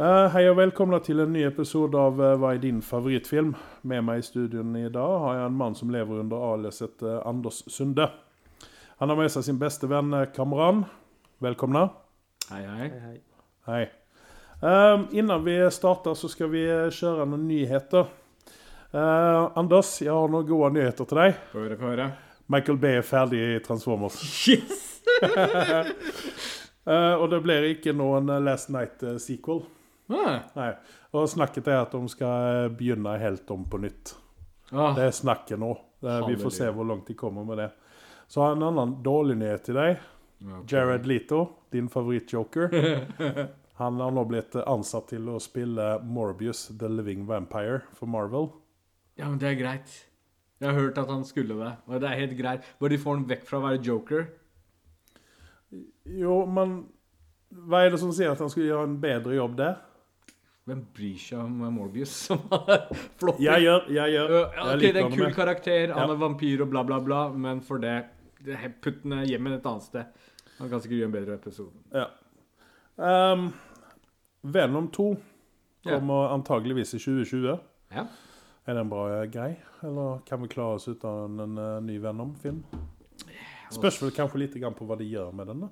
Eh, hei og velkomna til en ny episode av eh, Hva er din favorittfilm? Med meg i studien i dag har jeg en mann som lever under aliaset eh, Anders Sunde. Han har med seg sin beste venn Kamran. Velkomna. Hei, hei. Hei. Eh, innan vi starter, så skal vi kjøre noen nyheter. Uh, Anders, jeg har noen gode nyheter til deg. Få høre, få høre. Michael Bay er ferdig i Transformers. Yes! uh, og det blir ikke noen Last Night-sequel. Ah. Nei. Og snakket er at de skal begynne helt om på nytt. Ah. Det er snakket nå. Det, vi får se hvor langt de kommer med det. Så har jeg en annen dårlig nyhet til deg. Okay. Jared Leto, din favorittjoker. Han har nå blitt ansatt til å spille Morbius, The Living Vampire, for Marvel. Ja, men det er greit. Jeg har hørt at han skulle det, og det er helt greit. Bare de får han vekk fra å være joker. Jo, men hva er det som sier at han skulle gjøre en bedre jobb der? Hvem bryr seg om Morbius som har flopper? Jeg gjør, jeg gjør. Ja, Jeg liker det er en kul med. karakter, han Ja. er vampyr og bla, bla, bla, men for det, det er- Putt den hjem et annet sted. Han kan sikkert gjøre en bedre episode. Ja. Um, Venom 2 Ja. kommer antageligvis i 2020. Ja. Er det en bra eh, grei, eller kan vi klare oss uten en en ny Venom-film? Spørs vel kanskje litt på hva de gjør med den. da.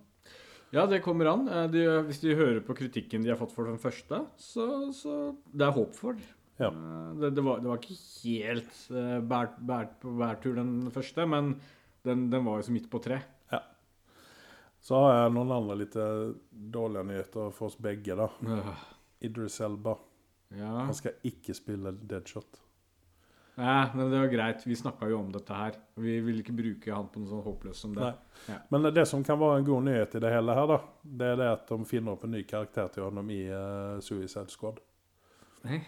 Ja, det kommer an. Eh, De, hvis de hører på kritikken de har fått for den første, så, så det er håp for. Ja. Eh, Det, det, var, det var ikke helt uh, bært, bært på bærtur den første, men den, den var jo så midt på tre. Ja. Så har jeg noen andre litt dårlige nyheter for oss begge. da. Idris Elba. Ja. Han skal ikke spille Deadshot. Nei, men det var greit. Vi snakka jo om dette her. Vi vil ikke bruke han på noe sånn håpløst som det. Ja. Men det som kan være en god nyhet i det hele her, da, det er det at de finner opp en ny karakter til ham i uh, Suicide Squad. Nei.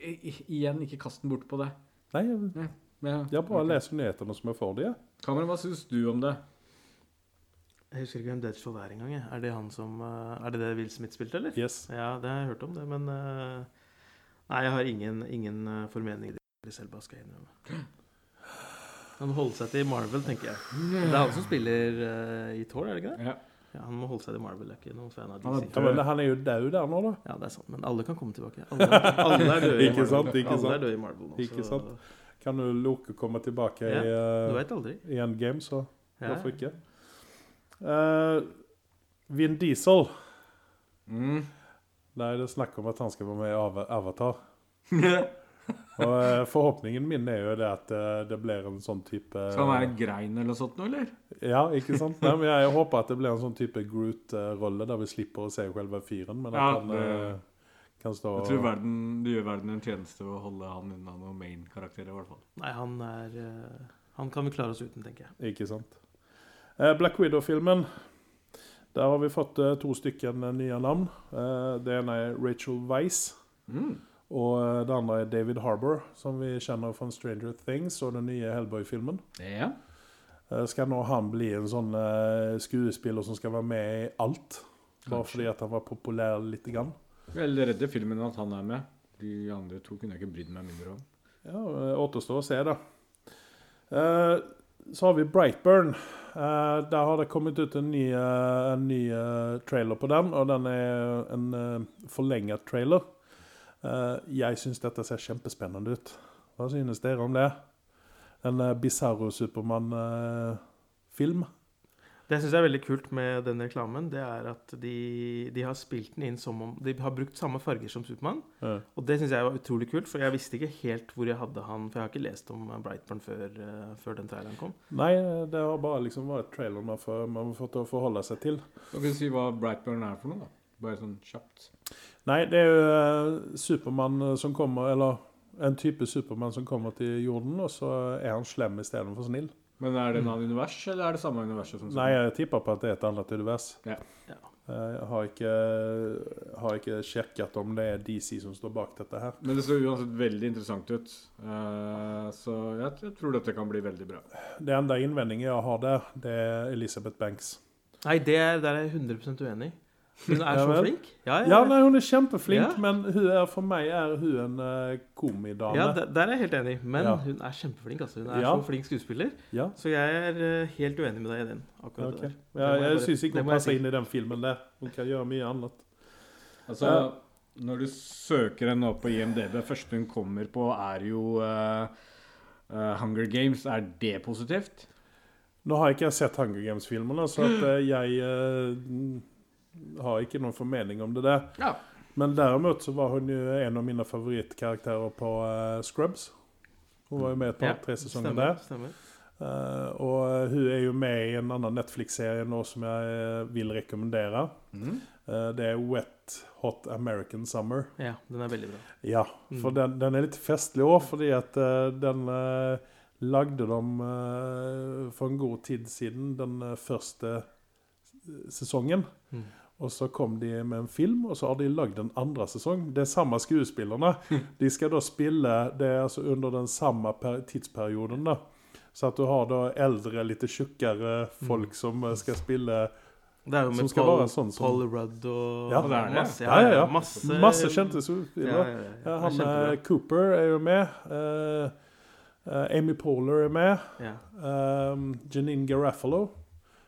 I- Igjen, ikke kast den bort på det. Nei, jeg, Nei. Ja. jeg bare okay. leser nyhetene som jeg får de. Cameron, hva syns du om det? Jeg husker ikke hvem Deadshot er engang. Er det han som eh, Er det det Will Smith spilte, eller? Yes. Ja, det har jeg hørt om, det, men eh, Nei, jeg har ingen, ingen formening i det selv, skal jeg innrømme. Han må holde seg til Marvel, tenker jeg. Det er han som spiller uh, i Thor, er det ikke det? Ja. Ja, Han må holde seg til Marvel. Er ikke noen fan av Han er DC. Ja, han er jo død der nå, da. Ja, det er sant, men alle kan komme tilbake. Alle, alle er døde i Ikke Marvel. sant, ikke alle sant. er døde i Marvel nå, Ikke sant. Kan du Loke komme tilbake Ja, i, uh, veit aldri. i Endgame, så Ja. hvorfor ikke? Uh, Vin Diesel. Mm. Der er det snakk om at han skal være med i Ava- Avatar. Og eh, Forhåpningen min er jo det at eh, det blir en sånn type Skal han være grein eller sånt noe, eller? Ja, ikke sant? Nei, men jeg håper at det blir en sånn type Groot-rolle, der vi slipper å se selve fyren, men at han det- eh, kan stå Jeg tror verden, du gjør verden en tjeneste ved å holde han unna noen main-karakterer, i hvert fall. Nei, han er Han kan vi klare oss uten, tenker jeg. Ikke sant. Eh, Black Widow-filmen. Der har vi fått to stykker nye navn. Eh, det ene er Rachel Weisz. Mm. Og eh, det andre er David Harbour, som vi kjenner fra Stranger Things og den nye Hellboy-filmen. Ja. Eh, Skal nå han bli en sånn eh, skuespiller som skal være med i alt? Bare Kanskje. fordi at han var populær lite grann? Vel, redde filmen at han er med. De andre to kunne jeg ikke brydd meg mindre om. Ja, återstår å se, da. Så har vi Brightburn. Der har det kommet ut en ny, en ny trailer på den, og den er en forlenget trailer. Eh, jeg syns dette ser kjempespennende ut. Hva synes dere om det? En bisarro Bizarro Supermann-film. Det syns jeg er veldig kult med den reklamen. Det er at de, de har spilt den inn som om De har brukt samme farger som Supermann. Ja. Og det syns jeg var utrolig kult, for jeg visste ikke helt hvor jeg hadde han For jeg har ikke lest om Brightburn før, eh, før den traileren kom. Nei, det har bare liksom vært traileren man, får, man har fått å forholde seg til. Kan du si hva Brightburn er for noe, da? Bare sånn kjapt. Nei, det er jo eh, Supermann eh, som kommer Eller en type Supermann som kommer til jorden, og så er han slem istedenfor snill. Men er det en annen univers, eller er det samme universet som Nei, jeg tipper på at det er et annet univers. Ja. Ja. Eh, Jeg har ikke, har ikke sjekket om det er DC som står bak dette her. Men det ser uansett veldig interessant ut. Eh, så jeg, tror dette kan bli veldig bra. Det enda innvendingen jeg har der, det er Elisabeth Banks. Nei, det er, der er jeg 100% uenig. Hun er så flink. Ja, ja, Ja, nei, hun er kjempeflink, Ja. men hun er, for meg er hun en uh, komidame. ja der, der er jeg helt enig. Men Ja. hun er kjempeflink. altså. Hun er Ja. så flink skuespiller. Ja. Så jeg er eh, helt uenig med deg i den. akkurat Ok. det der. Ja, jeg jeg syns ikke hun passer si. inn i den filmen der. Hun kan gjøre mye annet. Altså, når du søker henne opp på IMDb, første hun kommer på, er jo uh, Hunger Games. Er det positivt? Nå har ikke jeg sett Hunger Games-filmene, så at eh, jeg eh, har ikke noen formening om det der. Ja. Men derimot så var hun jo en av mine favorittkarakterer på uh, Scrubs. Hun var jo med et par-tre sesonger stemmer, der. Stemmer. Uh, og hun er jo med i en annen Netflix-serie nå som jeg eh, vil rekommendere. Mm. Uh, det er Wet Hot American Summer. Ja, den er veldig bra. Ja, for Mm. den, den er litt festlig òg, fordi at eh, den eh, lagde de eh, for en god tid siden, den eh, første sesongen. Mm. Og så kom de med en film, og så har de lagd en andre sesong. Det er samme skuespillerne. De skal da spille det er altså under den samme tidsperioden. da. Så at du har da eldre, litt tjukkere folk som eh, skal spille Det er jo med Paul, sånn som- Paul Rudd og Ja, er masse, Ja, ja, ja. masse, Masse kjente skuespillere. ja, ja, ja. Ja, er han kjempebra. eh, Cooper er jo med. Uh, uh, Amy Poehler er med. Ja. Um, Janine Garafalo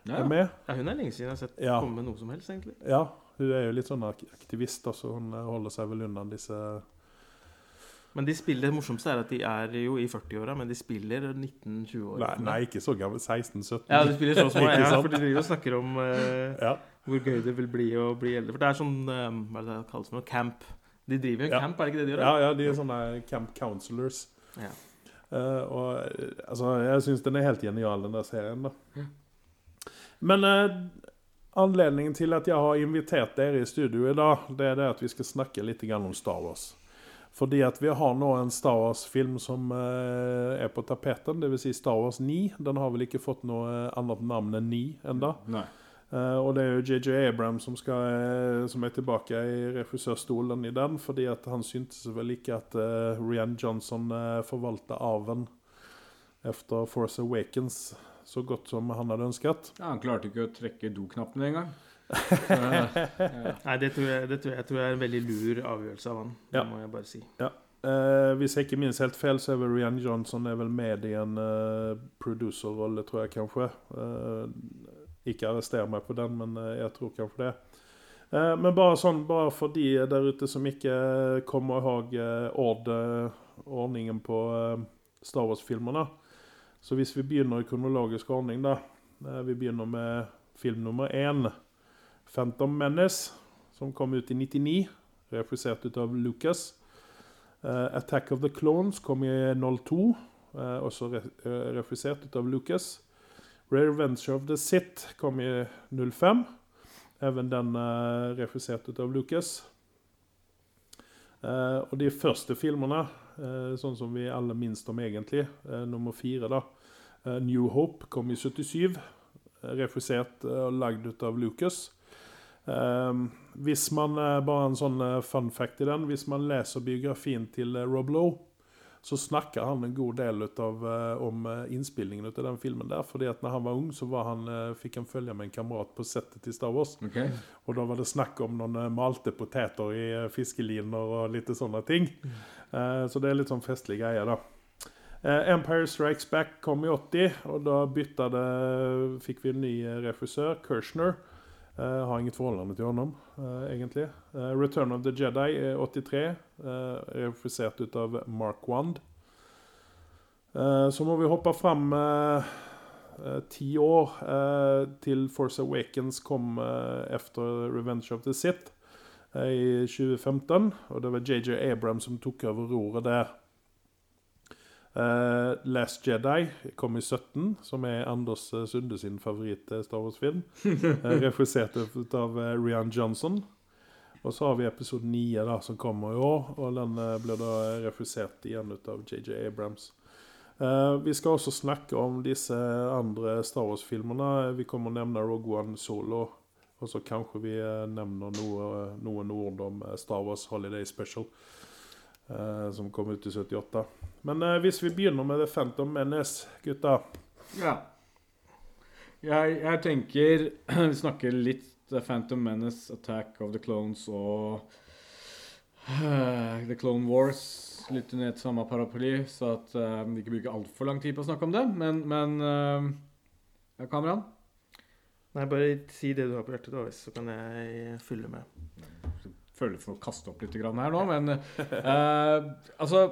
Ja. er med. ja, hun er lenge siden jeg har sett Ja. komme med noe som helst, egentlig. Ja, hun er jo litt sånn aktivist, altså. så hun eh, holder seg vel unna disse Men de spiller, det morsomste er at de er jo i 40-åra, men de spiller 19-20 år. Nei, nei ikke så gammel. 16-17. Ja, de spiller så små. Ja, for de driver og snakker om eh, Ja. hvor gøy det vil bli å bli eldre. For det er sånn um, Hva er det det kalles for noe? Camp. De driver jo en Ja. camp, er det ikke det de gjør? ja, ja, de er sånne camp counselors. Ja. Uh, og altså, jeg syns den er helt genial, den der serien, da. Men eh, anledningen til at jeg har invitert dere i studio i dag, det er det at vi skal snakke litt om Star Wars. Fordi at vi har nå en Star Wars-film som eh, er på tapeten, dvs. Si Star Wars 9. Den har vel ikke fått noe annet navn enn 9 ennå. Nei. Eh, og det er jo JJ Abrams som, skal, eh, som er tilbake i regissørstolen i den, fordi at han syntes vel ikke at uh, Rian Johnson uh, forvalta arven etter Force Awakens så godt som han hadde ønsket. Ja, han klarte ikke å trekke doknappen engang. Ja. Nei, det tror jeg, det tror jeg, jeg tror jeg er en veldig lur avgjørelse av han. Ja. Det må jeg bare si. Eh, hvis jeg ikke minnes helt feil, så er vel Rian Johnson er vel med i en uh, producerrolle, tror jeg kanskje. Uh, ikke arrester meg på den, men uh, jeg tror kanskje det. Eh, men bare sånn, bare for de der ute som ikke kommer ihåg uh, ordningen på Star Wars-filmene. Så hvis vi begynner i kronologisk ordning, da. eh, vi begynner med film nummer én. 'Phantom Menace', som kom ut i 99. Regissert av Lucas. Uh, 'Attack of the Clones' kom i 02. uh, også re eh, regissert ut av Lucas. 'Revenge of the Sith' kom i 05. Even den uh, ut av Lucas. Eh, og de første filmene, eh, sånn som vi alle minst om egentlig, eh, nummer fire, da. eh, 'New Hope' kom i 77. refusert eh, og lagd ut av Lucas. Hvis man eh, Bare en sånn eh, fun fact i den. Hvis man leser biografien til eh, Rob Lowe, så snakker han en god del ut av, eh, om eh, innspillingen av den filmen der. Fordi at når han var ung, så var han, eh, fikk han følge med en kamerat på settet til Star Wars. Okay. Og da var det snakk om noen eh, malte poteter i eh, fiskeliner og litt sånne ting. Eh, så det er litt sånn festlig greie, da. Eh, Empire Strikes Back kom i 80, og da bytta det Fikk vi en ny eh, regissør, Kershner. Uh, har inget forhold til honom, uh, egentlig. Uh, Return of the Jedi er 83, uh, refusert ut av Mark Wand. Eh, så må vi hoppe fram eh, eh, ti år eh, til Force Awakens kom eh, efter Revenge of the Sith eh, i 2015. Og det var JJ Abrams som tok over roret der. Uh, Last Jedi kom i 17, som er Anders eh, Sunde sin favoritt-Star Wars-film. uh, refusert av uh, Rian Johnson. Og så har vi episode 9 da, som kommer i år, og den eh, blir da refusert igjen ut av JJ Abrams. Eh, vi skal også snakke om disse andre Star Wars-filmene. Vi kommer å nevne Rogue One Solo. Og så kanskje vi eh, nevner noe, noen ord om eh, Star Wars Holiday Special. eh, som kom ut i 78. Men eh, hvis vi begynner med The Phantom Menace, gutta. Ja. Jeg, jeg tenker Vi snakker litt The Phantom Menace, Attack of the Clones og uh, The Clone Wars. Litt under et samme paraply, så at uh, vi ikke bruker altfor lang tid på å snakke om det. Men, men uh, ja, Kameraen? Nei, bare si det du har på hjertet, da, så kan jeg fylle med. føler for å kaste opp litt her nå, men eh, altså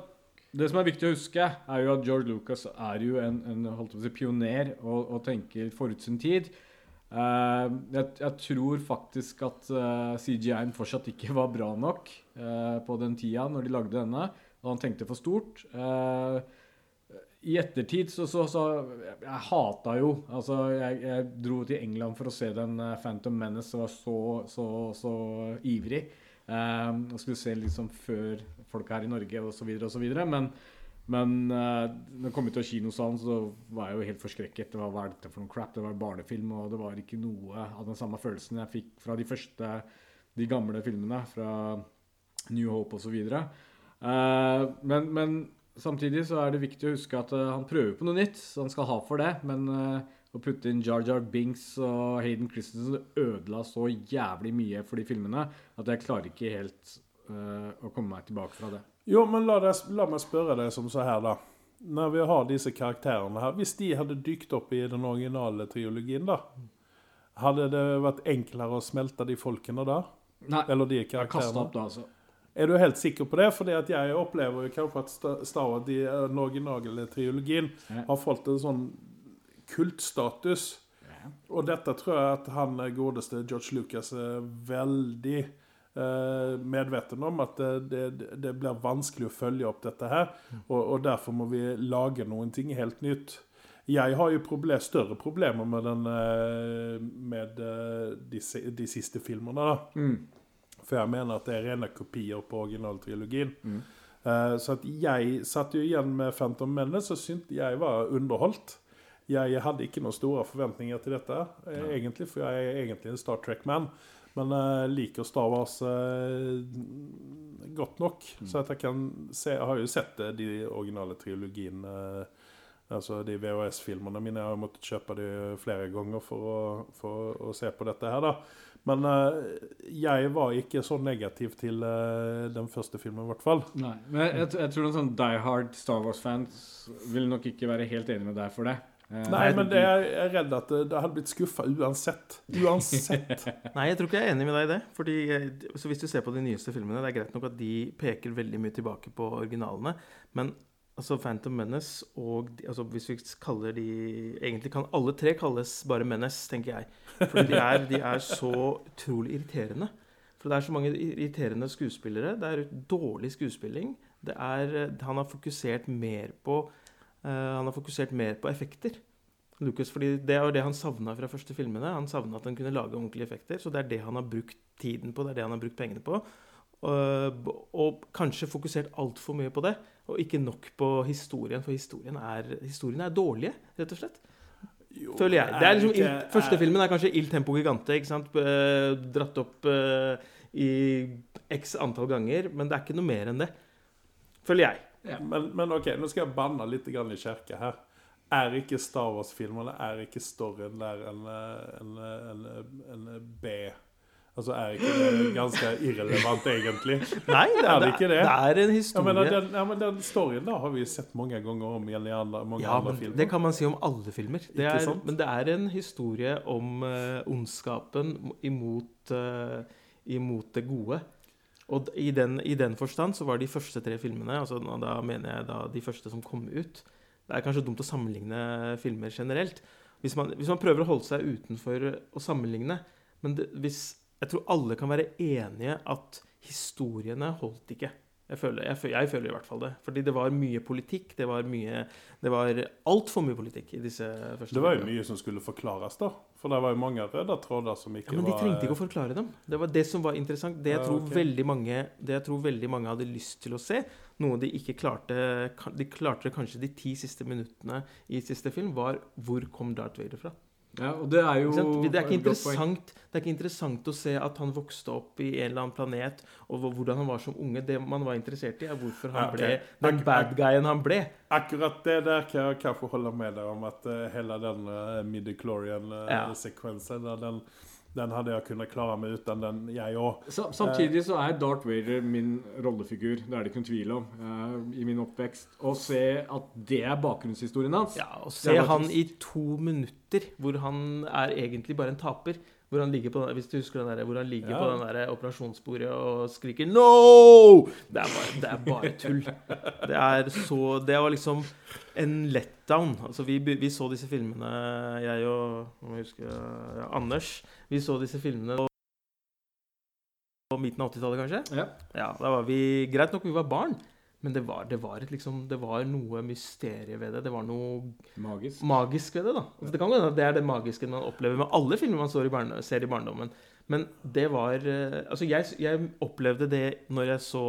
Det som er viktig å huske, er jo at George Lucas er jo en, en si, pioner og, og tenker forut sin tid. Uh, jeg, jeg tror faktisk at uh, CGI-en fortsatt ikke var bra nok uh, på den tida når de lagde denne. Og han tenkte for stort. Eh, I ettertid så, så, så Jeg, jeg hata jo Altså, jeg, jeg dro til England for å se den eh, Phantom Menace og var så, så, så ivrig. Um, og skulle se liksom før folk her i Norge osv. osv. Men, men uh, når jeg kom ut av kinosalen, så var jeg jo helt forskrekket. Det var, Hva er dette for noe crap? Det var barnefilm, og det var ikke noe av den samme følelsen jeg fikk fra de første, de gamle filmene, fra New Hope osv. Uh, men, men samtidig så er det viktig å huske at uh, han prøver på noe nytt, så han skal ha for det. Men uh, å putte inn Jar Jar Binks og Hayden Christensen ødela så jævlig mye for de filmene at jeg klarer ikke helt uh, å komme meg tilbake fra det. Jo, men la, deg, la meg spørre deg som så her, da. Når vi har disse karakterene her, hvis de hadde dykt opp i den originale triologien, da? Hadde det vært enklere å smelte de folkene da? Nei, Eller de jeg kasta opp da, altså. Er du helt sikker på det? Fordi at jeg opplever jo kanskje at Sta- Star Wars, de, eh, den originale triologien, Ja. har fått en sånn kultstatus. Ja. Og dette tror jeg at han eh, godeste George Lucas er veldig eh, medveten om. At det, det, det blir vanskelig å følge opp dette her. Og, og derfor må vi lage noen ting helt nytt. Jeg har jo problem, større problemer med, den, eh, med eh, de, de siste filmene. da. Mm. For jeg mener at det er rene kopier på originaltrilogien. Mm. Uh, så at jeg satt jo igjen med Phantom Menace og syntes jeg var underholdt. Jeg hadde ikke noen store forventninger til dette, ja. Egentlig, for jeg er egentlig en Star Trek-man. Men jeg liker Star Wars eh, godt nok, Mm. så jeg kan se Jeg har jo sett eh, de originale trilogiene. eh, Altså de VHS-filmene mine. Jeg har måttet kjøpe de flere ganger for å, for å se på dette her, da. Men uh, jeg var ikke så negativ til uh, den første filmen, i hvert fall. Nei, men jeg, jeg, jeg tror noen sånn die hard Star Wars-fans vil nok ikke være helt enig med deg for det. Uh, Nei, men det er, jeg er redd at det, det hadde blitt skuffa uansett. Uansett. Nei, jeg tror ikke jeg er enig med deg i det. Fordi, så Hvis du ser på de nyeste filmene, det er greit nok at de peker veldig mye tilbake på originalene. Men altså Phantom Menace og altså Hvis vi kaller de Egentlig kan alle tre kalles bare Menace, tenker jeg. Fordi de er, de er så utrolig irriterende. For det er så mange irriterende skuespillere. Det er dårlig skuespilling. Er, han har fokusert mer på uh, Han har fokusert mer på effekter. Lucas, fordi Det jo det han savna fra første filmene. Han savna at han kunne lage ordentlige effekter. Så det er det han har brukt tiden på, det er det han har brukt pengene på. Og, og kanskje fokusert altfor mye på det, og ikke nok på historien. For historien er, historien er dårlige, rett og slett. Jo, Føler jeg. Det er liksom, ikke- er... første filmen er kanskje Il Tempo Gigante. ikke sant? Eh, Dratt opp uh, i x antall ganger. Men det er ikke noe mer enn det. Føler jeg. Men, men OK, nå skal jeg banne litt grann i kirka her. Er ikke Star Wars-filmene Er ikke storyen der en, eh, en, en, en, en B Altså, er ikke det ganske irrelevant, egentlig? Nei, det Er det ikke det? det er en Ja, historie. men den, ja, men den storyen da har vi sett mange ganger om igjen i alle, mange Ja, andre men filmer. det kan man si om alle filmer. Det er, men det er en historie om uh, ondskapen imot, uh, imot det gode. Og i den, i den forstand så var de første tre filmene, altså da mener jeg da de første som kom ut Det er kanskje dumt å sammenligne filmer generelt. Hvis man, hvis man prøver å holde seg utenfor å sammenligne Men det, hvis, jeg tror alle kan være enige at historiene holdt ikke. Jeg føler, jeg, føler, jeg føler i hvert fall det. Fordi det var mye politikk. Det var mye Det var altfor mye politikk i disse første Det var jo mye som skulle forklares, da. For det var jo mange røde tråder som ikke var Ja, men de var trengte ikke å forklare dem. Det var det som var interessant. Det jeg, tror, ok. veldig mange, det jeg tror veldig mange hadde lyst til å se, noe de ikke klarte De klarte kanskje de ti siste minuttene i siste film, var hvor kom Darth Vader fra? Ja, og det er jo Ikke? Det er, det er ikke interessant å se at han vokste opp i en eller annen planet, og hvordan han var som unge. Det man var interessert i, er hvorfor han Ja, okay. ble den Ak- bad guyen han ble. Akkurat det der kan jeg kanskje holde med deg om at uh, hele den uh, Ja. midichlorian-sekvensen den, den hadde jeg kunnet klare meg uten den, jeg òg. Samtidig så er Darth Vader min rollefigur, det er det ikke noen tvil om, eh, i min oppvekst. Å se at det er bakgrunnshistorien hans Ja, Å se han i to minutter hvor han er egentlig bare en taper, Hvor han ligger på, den- hvis du husker den der, hvor han ligger Ja. på den der operasjonsbordet og skriker 'No!' Det er bare, det er bare tull. Det er så Det var liksom en letdown. Altså, vi, vi så disse filmene, jeg og jeg huske, ja, Anders Vi så disse filmene på, på midten av 80-tallet, kanskje. Ja. Ja, da var vi Greit nok, vi var barn. Men det var, det, var et, liksom, det var noe mysterie ved det. Det var noe Magisk. magisk ved det. da. Altså, det kan hende det er det magiske man opplever med alle filmer man i barne, ser i barndommen. Men det var eh, Altså, jeg, jeg opplevde det når jeg så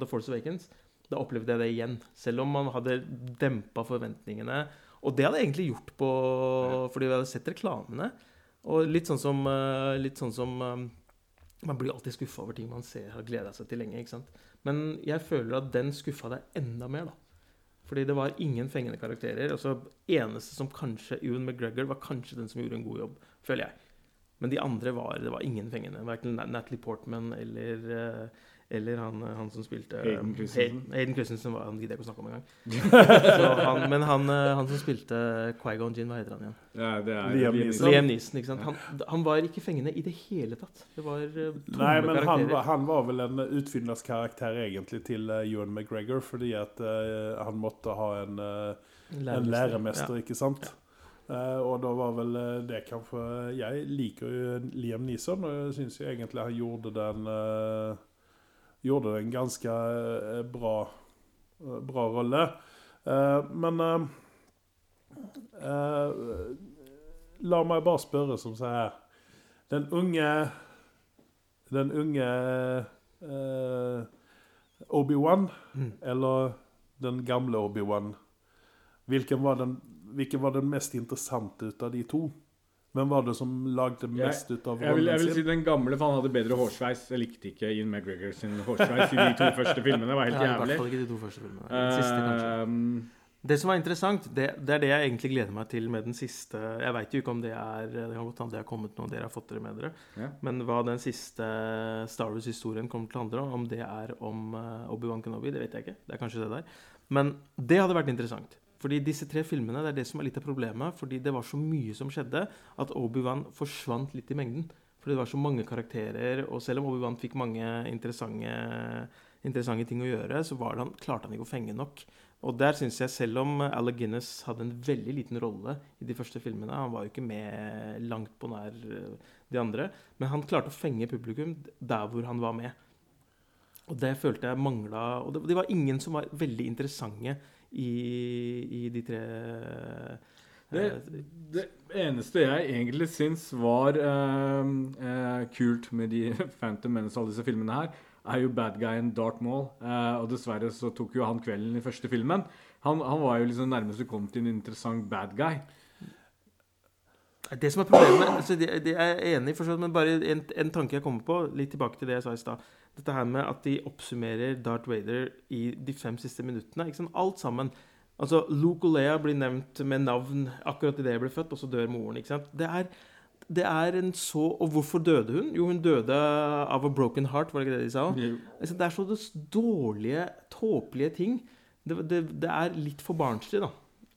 The Force Awakens. Da opplevde jeg det igjen. Selv om man hadde dempa forventningene. Og det hadde jeg egentlig gjort på fordi vi hadde sett reklamene. Og litt sånn som, eh, litt sånn som eh, Man blir alltid skuffa over ting man ser har gleda seg til lenge. ikke sant? Men jeg føler at den skuffa deg enda mer, da. Fordi det var ingen fengende karakterer. Altså, eneste som kanskje Ewan McGregor var kanskje den som gjorde en god jobb, føler jeg. Men de andre var det var ingen fengende. Verken Natalie Portman eller, eh, eller han, han som spilte Hayden Christensen. Hay- Hayden Christensen var, han gidder jeg ikke å snakke om engang. Så Men han, eh, han som spilte Quaigon Gin, hva heter han igjen? Ja, det er Liam Liam Neeson. Liam Neeson. ikke sant? Han, han var ikke fengende i det hele tatt. Det var eh, tomme Nei, men han, karakterer. han var vel en utfyllingskarakter egentlig til uh, Ewan McGregor, fordi at uh, han måtte ha en, eh, en læremester, ikke sant? Eh, og da var vel eh, det kanskje Jeg liker jo Liam Neeson, og jeg syns egentlig han gjorde den eh, Gjorde det en ganske eh, bra eh, Bra rolle. Eh, men La meg bare spørre som så her Den unge Den unge Obi-Wan Mm. eller den gamle Obi-Wan? Hvilken var, den, hvilken var den mest interessante ut av de to? Hvem var det som lagde Jeg- mest ut av Jeg vil, jeg vil si sin? den gamle, for han hadde bedre hårsveis. Jeg likte ikke Ian McGregor sin hårsveis i de to første filmene. Det var helt jævlig. i hvert fall ikke de to første filmene. Den siste, kanskje. Ehm, Det som var interessant, det, det er det jeg egentlig gleder meg til med den siste Jeg veit jo ikke om det er Det kan godt hende det har kommet noe dere har fått dere med dere. Ja. Men hva den siste Star Wars-historien kommer til å handle om, om det er om eh, Obi-Wan Kenobi, det vet jeg ikke. Det er kanskje det der. Men det hadde vært interessant. Fordi disse tre filmene, det er det som er litt av problemet. Fordi det var så mye som skjedde, at Obi-Wan forsvant litt i mengden. Fordi det var så mange karakterer, og selv om Obi-Wan fikk mange interessante, interessante ting å gjøre, så han, klarte han ikke å fenge nok. Og der synes jeg, selv om Alec Guinness hadde en veldig liten rolle i de første filmene Han var jo ikke med langt på nær eh, de andre, men han klarte å fenge publikum der hvor han var med. Og det følte jeg mangla Og det, det var ingen som var veldig interessante i, i de tre Det, eh, det eneste jeg egentlig syns var uh, uh, kult med de Phantom Menace og alle disse filmene her, er jo bad guyen Darth Maul. Uh, og dessverre så tok jo han kvelden i første filmen. Han, han var jo liksom nærmest du kom til en interessant bad guy. Det som er problemet altså det, det er jeg enig i, men bare en, en tanke jeg kommer på, litt tilbake til det jeg sa i stad. Dette her med at de oppsummerer Darth Vader i de fem siste minuttene. Ikke sant? Alt sammen. Altså, Luke og Leia blir nevnt med navn akkurat idet jeg ble født, og så dør moren. ikke sant? Det er, det er en så Og hvorfor døde hun? Jo, hun døde av a broken heart, var det ikke det de sa? Altså, det er så dårlige, tåpelige ting. Det, det, det er litt for barnslig, da.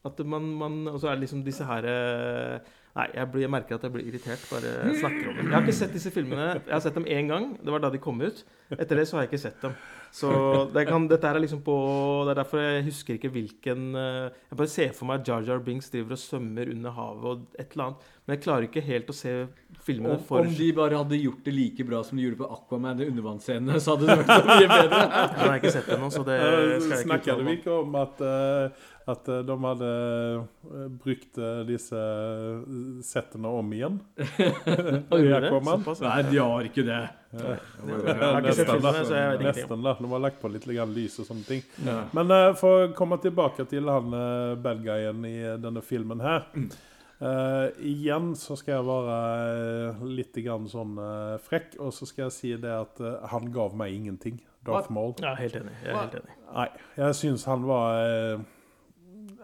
At man, man Og så er det liksom disse her eh, Nei, jeg, blir, jeg merker at jeg blir irritert bare jeg snakker om dem. Jeg har ikke sett disse filmene. Jeg har sett dem én gang. Det var da de kom ut. Etter det så har jeg ikke sett dem. Så det kan, dette er liksom på Det er derfor jeg husker ikke hvilken eh, Jeg bare ser for meg at Jar Jar Binks driver og svømmer under havet og et eller annet. Men jeg klarer ikke helt å se filmene Om, for om de bare hadde gjort det like bra som de gjorde på Aquaman i undervannsscenene, så hadde det vært så mye bedre. Jeg har ikke sett det nå, så det skal jeg ikke snakker om. vi ikke om at, eh, at eh, de hadde eh, brukt eh, disse settene om igjen? Har du det? Såpass? Nei, de har ikke det. Jeg har ikke sett Nesten, filmene, så jeg vet ingenting. Nesten, da. De har lagt på litt lys og sånne ting. Ja. Men for å komme tilbake til han uh, bad guyen i denne filmen her. uh, igjen så skal jeg være litt grann sånn frekk, og så skal jeg si det at han gav meg ingenting. Darth Maul. Ja, helt enig. Jeg er helt enig. Nei, jeg syns han var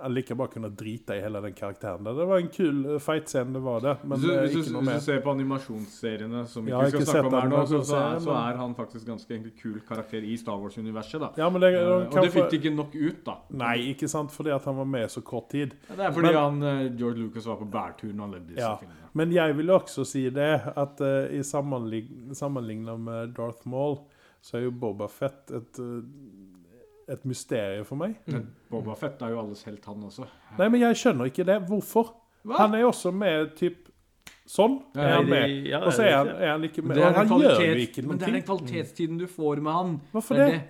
like bra kunne drite i hele den karakteren. Det var en kul eh, fight-scene, det var det. Men hvis, du, eh, hvis, ikke du, noe hvis du ser på animasjonsseriene, som vi ikke skal snakke om her nå, så, så, er, så er han faktisk ganske egentlig kul karakter i Star Wars-universet. da Ja, men det, Eh, Og det fikk de ikke nok ut, da. Nei, ikke sant, fordi at han var med så kort tid. Ja, Det er fordi Men- han, George Lucas var på bærtur når han levde disse Ja. filmene. Men jeg vil også si det, at uh, i sammenlign sammenlignet med Darth Maul, så er jo Boba Fett et, eh, et mysterium for meg. Men Boba Fett er jo alles helt, han også. Nei, men jeg skjønner ikke det. Hvorfor? Hva? Han er jo også med typ sånn. Ja, Er han med? ja, Og så er han, er han ikke med. er Og han gjør jo ikke noen ting Men det er den kvalitetstiden du får med han. Hvorfor det? det?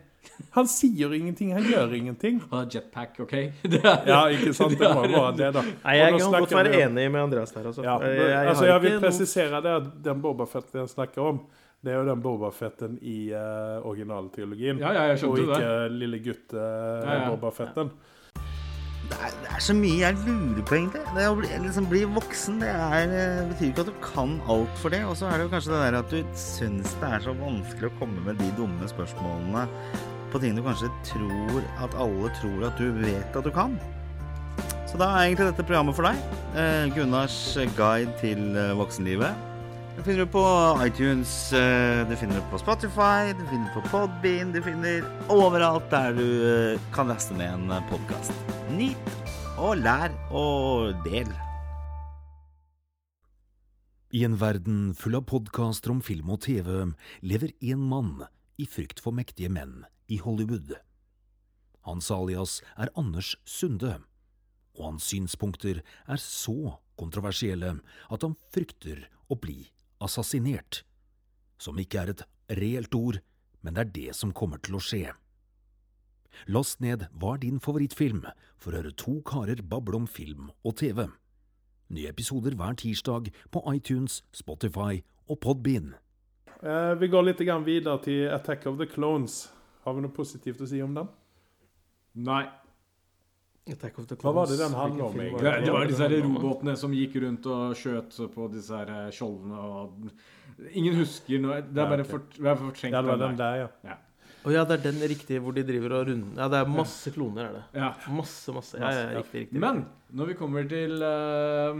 Han sier ingenting, han gjør ingenting. Han har jetpack, OK? Det er, Ja, ikke sant? Det må være det, da. Nei, jeg kan godt være enig med Andreas der. Altså. Ja, men, jeg altså jeg vil presisere det at den Boba Fetten jeg snakker om, det er jo den Boba Fetten i uh, originaltrilogien. ja, ja, jeg og ikke det. lille gutt uh, Ja. Det det er så mye jeg lurer på, egentlig. Det å bli, liksom bli voksen det er, eh, betyr ikke at du kan alt for det. Og så er det jo kanskje det der at du syns det er så vanskelig å komme med de dumme spørsmålene på ting du kanskje tror at alle tror at du vet at du kan. Så da er egentlig dette programmet for deg. Eh, Gunnars guide til eh, voksenlivet. Det finner du på iTunes, eh, du finner det på Spotify, du finner det på Podbean, du finner overalt der du eh, kan laste ned en podkast. Nyt og lær og del. I en verden full av podkaster om film og TV lever én mann i frykt for mektige menn i Hollywood. Hans alias er Anders Sunde, og hans synspunkter er så kontroversielle at han frykter å bli assassinert, som ikke er et reelt ord, men det er det som kommer til å skje. Last ned Hva er din favorittfilm for å høre to karer bable om film og TV. Nye episoder hver tirsdag på iTunes, Spotify og Podbean. Eh, vi går litt videre til Attack of the Clones. Har vi noe positivt å si om den? Nei. Attack of the Hva var det den handla om? Det, det var disse her robåtene som gikk rundt og skjøt på disse her eh, skjoldene og Ingen husker noe. Det er bare ok. for, jeg fortrengt Ja, det var den der. ja. ja. Å ja, det er den riktige hvor de driver og runder Ja, det er masse kloner, er det. Ja. Masse, masse. Ja, ja, riktig, riktig. Men når vi kommer til eh,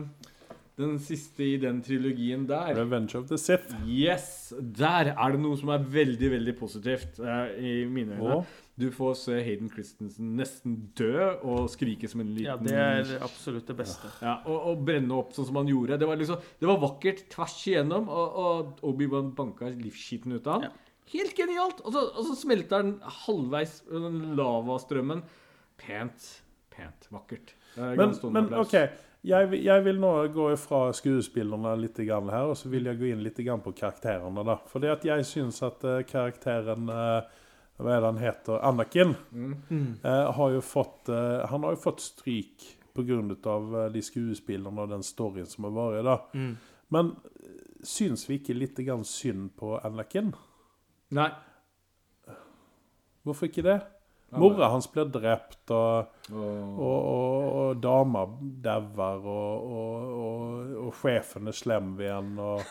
den siste i den trilogien der Revenge of the Sith. Yes! Der er det noe som er veldig, veldig positivt uh, i mine øyne. Og Du får se Hayden Christensen nesten dø og skrike som en liten Ja, det er absolutt det beste. Ja, og, og brenne opp sånn som han gjorde. Det var liksom, det var vakkert tvers igjennom, og, og Obi-Wan banka livsskiten ut av han. Ja. Helt genialt! Og så, og så smelter den halvveis, den lavastrømmen. Pent. Pent. Vakkert. Er Men, men. OK. Jeg, jeg vil nå gå fra skuespillerne litt grann her, og så vil jeg gå inn litt grann på karakterene. da. Fordi at jeg syns at eh, karakteren eh, Hva er det han heter? Anakin. Mm. eh, har jo fått, eh, han har jo fått stryk pga. Uh, de skuespillerne og den storyen som har vært. da. Mm. Men syns vi ikke litt grann synd på Anakin? Nei. Hvorfor ikke det? Mora hans blir drept, og, Og, og, og, dama dauer, og, og, og, og sjefen er slem igjen. og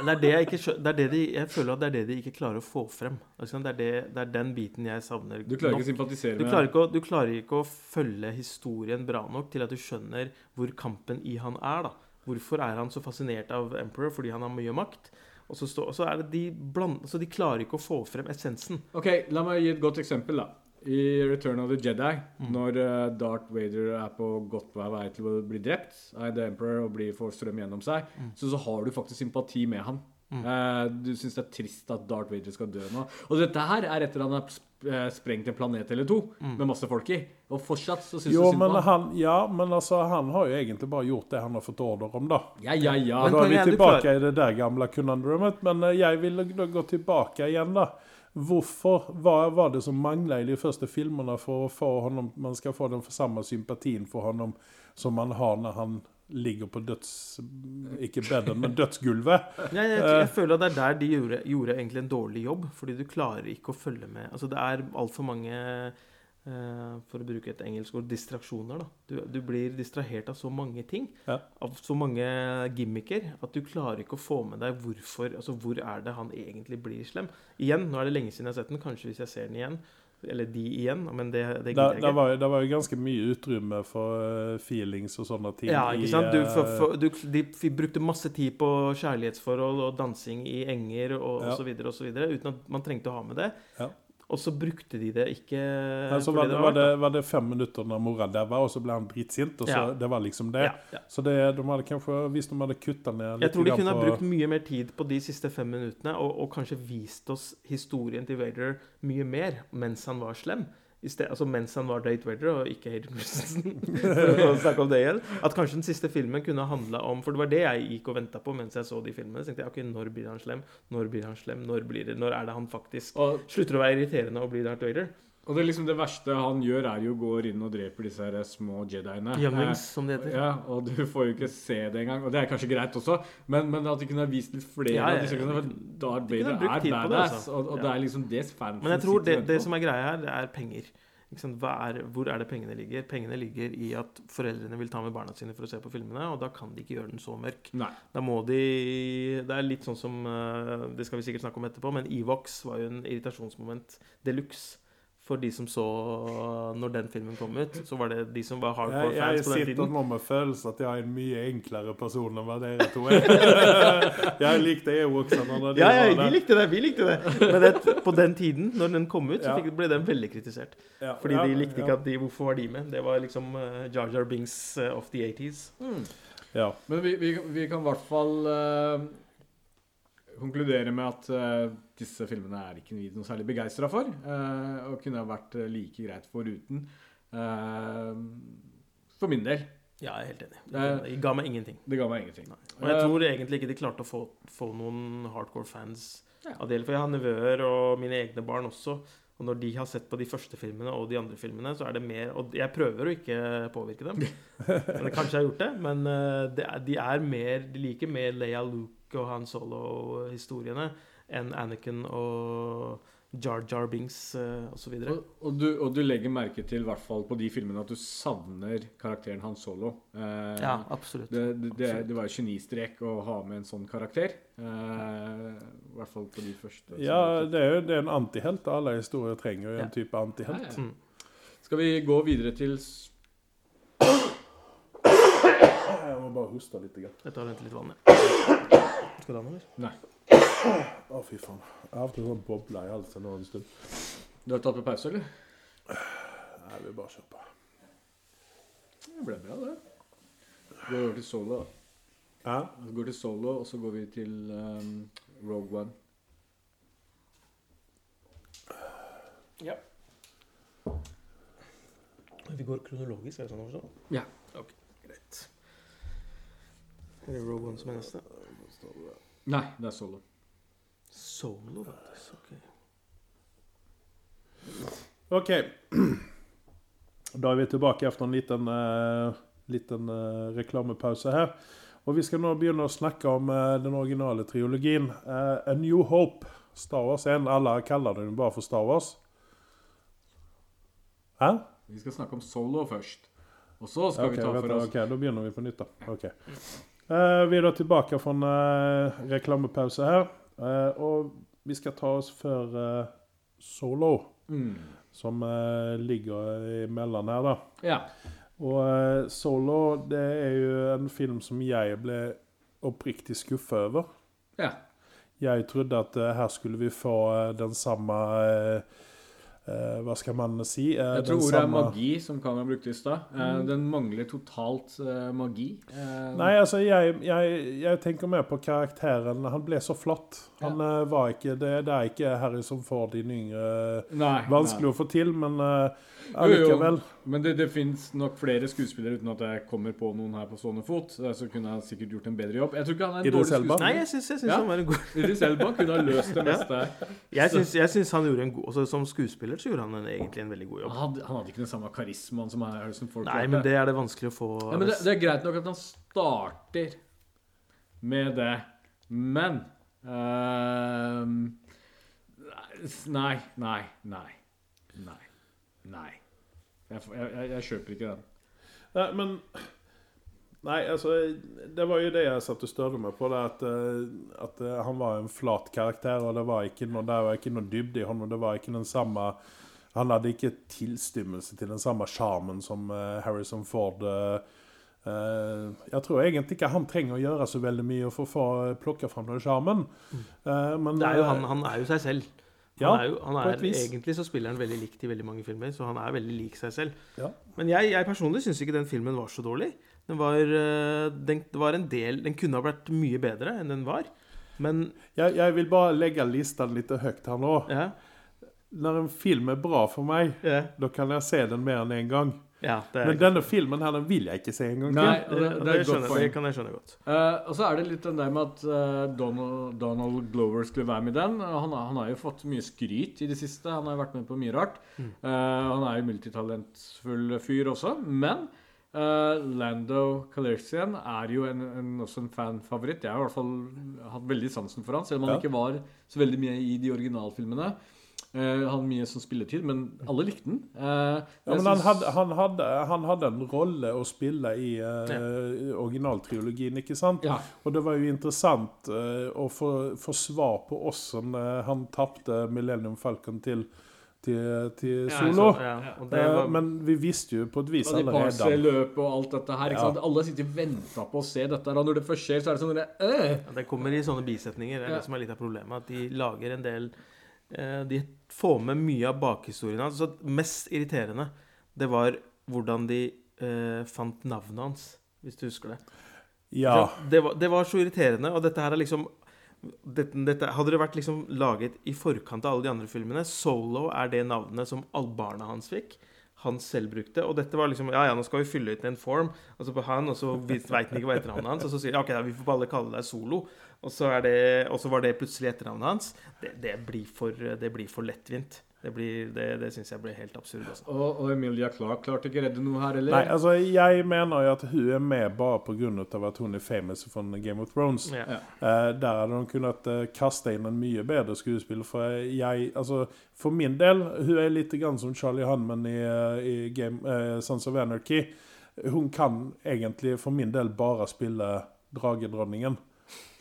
Det er det jeg ikke det er det de, Jeg føler at det er det de ikke klarer å få frem. Altså, Det er, det, det er den biten jeg savner. du klarer nok. ikke å sympatisere Du med klarer, ikke å, du klarer ikke å følge historien bra nok til at du skjønner hvor kampen i han er. da. Hvorfor er han så fascinert av Emperor? Fordi han har mye makt. Og så, stå, så er det de bland, så de klarer ikke å få frem essensen. Ok, La meg gi et godt eksempel. da I Return of the Jedi, Mm. når eh, Darth Vader er på godt vei til å bli drept av The Emperor og blir får strøm gjennom seg, Mm. så, så har du faktisk sympati med han. Eh, du syns det er trist at Darth Vader skal dø nå. Og dette her er etter han har eh, sprengt en planet eller to med masse folk i. Og fortsatt så syns du Mm. Synd på han. han, ja, men altså, han har jo egentlig bare gjort det han har fått ordre om, da. Ja, ja, ja. Og Men da er vi tilbake i det der gamle conundrumet. Men jeg vil gå tilbake igjen, da. Hvorfor Hva var det som mangla i de første filmene for å få honom, man skal få den samme sympatien for ham som man har når han ligger på døds... Ikke bedden, men dødsgulvet? Jeg, jeg, Eh. jeg føler at det er der de gjorde, gjorde egentlig en dårlig jobb. Fordi du klarer ikke å følge med. Altså Det er altfor mange eh, For å bruke et engelsk ord distraksjoner. da du, du blir distrahert av så mange ting. Ja. Av så mange gimmicker at du klarer ikke å få med deg hvorfor Altså hvor er det han egentlig blir slem. Igjen, nå er det lenge siden jeg har sett den. Kanskje hvis jeg ser den igjen, Eller de igjen, men det, det gidder jeg ikke. var, det var jo ganske mye utrymme for eh, feelings og sånne ting. Ja, ikke sant? Du, for, eh, for, du, de brukte masse tid på kjærlighetsforhold og dansing i enger og, Ja. og så videre og så videre, uten at man trengte å ha med det. Ja. Og så brukte de det ikke Nei, så var, det, var, det, var det fem minutter når mora daua, og så ble han dritsint. Og så, Ja. Det var liksom det. Ja, ja. Så det, de hadde kanskje, hvis de hadde kutta ned litt Jeg tror de kunne kunne ha brukt mye mer tid på de siste fem minuttene, og, og kanskje vist oss historien til Vader mye mer mens han var slem. Sted, altså mens han var Date waiter, og ikke Hayden Christensen. For å snakke om det igjen. At kanskje den siste filmen kunne handla om For det var det jeg gikk og venta på mens jeg så de filmene. Så tenkte jeg, ok, Når blir han slem? Når blir han slem? Når, blir det, når er det han faktisk Og, slutter å være irriterende og blir Darth Vader? Og det liksom det verste han gjør, er jo å gå inn og dreper disse her små jediene. Younglings, som det heter. Ja, og du får jo ikke se det engang. Og det er kanskje greit også, men, men at de kunne ha vist litt flere Ja, ja, av disse kunne Darth De kunne Vader er badass, altså. og, og Ja. det er liksom det fansen Men jeg tror det, det som er greia her, det er penger. Ikke sant? Hva er, hvor er det pengene ligger? Pengene ligger i at foreldrene vil ta med barna sine for å se på filmene, og da kan de ikke gjøre den så mørk. Nei. Da må de Det er litt sånn som eh, Det skal vi sikkert snakke om etterpå, men Evox var jo en irritasjonsmoment de luxe for de som så når den filmen kom ut. Så var det de som var hardcore Jeg, jeg fans på den sitter tiden. nå med følelsen at jeg er en mye enklere person enn hva dere to er. jeg likte Ewoksene når de Ja, ja, var vi likte det. vi likte det Men det, på den tiden, når den kom ut, så fikk, ble den veldig kritisert. Ja, Fordi ja, de likte ja. ikke at de Hvorfor var de med? Det var liksom uh, Jar Jar Binks uh, of the 80s. Ja. Men vi, vi, vi kan i hvert fall eh, konkludere med at uh, disse filmene er ikke vi noe særlig begeistra for. Uh, og kunne ha vært eh, like greit foruten. Uh, for min del. Ja, jeg er helt enig. Det Det ga meg ingenting. Det ga meg ingenting. Og jeg tror egentlig ikke de klarte å få, få noen hardcore fans Ja. av det. For jeg har nevøer og mine egne barn også. Og når de har sett på de første filmene og de andre filmene, så er det mer Og jeg prøver å ikke påvirke dem. Men kanskje jeg har gjort det. Men det er, de er mer De liker mer Leia Luke og Han Solo-historiene enn Anakin og Jar Jar Binks uh, osv. og, og, du, og du legger merke til, i hvert fall på de filmene, at du savner karakteren Han Solo. Eh, Ja, absolutt. det, det, det, det var jo genistrek å ha med en sånn karakter. Eh, I hvert fall på de første. ja, det er jo det er en antihelt. Alle historier trenger jo Ja. en type antihelt. Ja, ja. Mm. Skal vi gå videre til Jeg må bare hoste litt. Jeg tar og henter litt vann, jeg. Skal du ha noe, eller? Nei. Å, fy faen. Jeg har hatt en sånn boble i halsen nå en stund. Du har tatt på pause, eller? Nei, vi bare kjører på. Det ble bra, det. Vi går over til solo. Ja? Vi går til solo, og så går vi til um, Rogue One. Ja. Vi går kronologisk, er det sånn å forstå? Ja. Ok, greit. Er det Rogue One som er neste? Nei, det er solo. Solo, faktisk. Ok. OK. Da er vi tilbake etter en liten, uh, liten uh, reklamepause her. Og vi skal nå begynne å snakke om uh, den originale triologien. Eh, A New Hope. Star Wars 1. Alle kaller den bare for Star Wars. Hæ? Vi skal snakke om solo først. Og så skal okay, vi ta for oss ok, da begynner vi på nytt. da. Ok. Eh, vi er da tilbake fra en eh, reklamepause her. Eh, og vi skal ta oss før Solo, mm. som ligger imellom her, da. Ja. Og Solo, det er jo en film som jeg ble oppriktig skuffa over. ja. Jeg trodde at her skulle vi få den samme eh, eh, Hva skal man si? Uh, Jeg tror ordet er magi, som Kamera brukte i stad. Eh, den mangler totalt magi. Nei, altså, jeg, jeg, jeg tenker mer på karakteren. Han ble så flott. Han eh, var ikke det, det er ikke Harry som får den yngre. nei, Vanskelig å få til, men uh, Jo, jo. Men det, det fins nok flere skuespillere, uten at jeg kommer på noen her på stående fot, så kunne han sikkert gjort en bedre jobb. Jeg tror ikke han er en Idris dårlig Elba? Nei, skuespiller. jeg syns, jeg syns Ja. han var en god Idris Elba kunne ha løst det meste. Jeg syns, han gjorde en god altså, Som skuespiller så gjorde han en, egentlig en veldig god Han jobb. hadde, han hadde ikke den samme karismaen som Harrison Ford. Nei, men det er det vanskelig å få Ja, men det, det er greit nok at han starter med det, men uh, Nei, nei, nei. Nei. Nei. Jeg, jeg, jeg, kjøper ikke den. Nei, men Nei, altså Det var jo det jeg satt og størde meg på. Det at, eh, at eh, han var en flat karakter, og det var ikke noe, det var ikke noe dybde i ham. og Det var ikke den samme Han hadde ikke tilstymmelse til den samme sjarmen som eh, Harrison Ford. jeg tror egentlig ikke han trenger å gjøre så veldig mye for å få plukke fram den sjarmen. Eh, men, Mm. Det er jo han, han er jo seg selv. Han Ja, er jo, han er, egentlig så spiller han veldig likt i veldig mange filmer, så han er veldig lik seg selv. Ja. Men jeg, jeg personlig syns ikke den filmen var så dårlig. Den var, eh, den, var en del Den kunne ha vært mye bedre enn den var. Men jeg, jeg vil bare legge lista litt høyt her nå. ja, Når en film er bra for meg, da kan jeg se den mer enn én gang. Ja det, Men denne filmen her, den vil jeg ikke se en gang Nei, det, det, det er skjønner, det kan jeg skjønne godt. Uh, og så er det litt den der med at uh, Donald, Donald Glover skulle være med i den. Han, har- han har jo fått mye skryt i det siste. Han har jo vært med på mye rart. Mm. Uh, han er jo multitalentfull fyr også. Men eh, Lando Calrissian er jo en, en, også en fanfavoritt. Jeg har i hvert fall hatt veldig sansen for han, selv om han Ja. ikke var så veldig mye i de originalfilmene. Uh, han hadde mye sånn spilletid, men alle likte den. Uh, Ja, men han hadde, han, hadde, han hadde en rolle å spille i eh, originaltrilogien, ikke sant? Ja. Og det var jo interessant uh, å få, få svar på åssen uh, han tapte Millennium Falcon til, til, til Ja, Solo. Så, ja, og det Eh, var, men vi visste jo på et vis Og de allerede parseløp og alt dette her. Ikke Ja. sant? Alle sitter og venter på å se dette. Og når det først skjer, så er det sånn øh. ja, det kommer i sånne bisetninger. Det er Ja. det som er litt av problemet. At de lager en del De får med mye av bakhistorien hans. Så mest irriterende, det var hvordan de eh, fant navnet hans, hvis du husker det. Ja. Det, var, det var så irriterende, og dette her er liksom dette, dette, Hadde det vært liksom laget i forkant av alle de andre filmene Solo er det navnet som alle barna hans fikk. Han selv brukte. Og dette var liksom Ja, ja, nå skal vi fylle ut en form. Og så på han, og så veit han ikke hva etternavnet hans. Og så sier de OK, da, vi får bare kalle deg Solo. Og så, er det, og så var det plutselig etternavnet hans. Det, det, blir, for, det blir for lettvint. Det, blir- det, det syns jeg blir helt absurd. Også. Og, og Emilia Clark klarte ikke redde noe her, eller? Nei, altså jeg mener jo at hun er med bare pga. at hun er famous fra Game of Thrones. Ja. Ja. Eh, der hadde hun kunnet eh, kaste inn en mye bedre skuespiller. For jeg, altså, for min del, hun er litt grann som Charlie Hunman i, eh, i Game, eh, Sons of Anarchy. Hun kan egentlig for min del bare spille dragedronningen.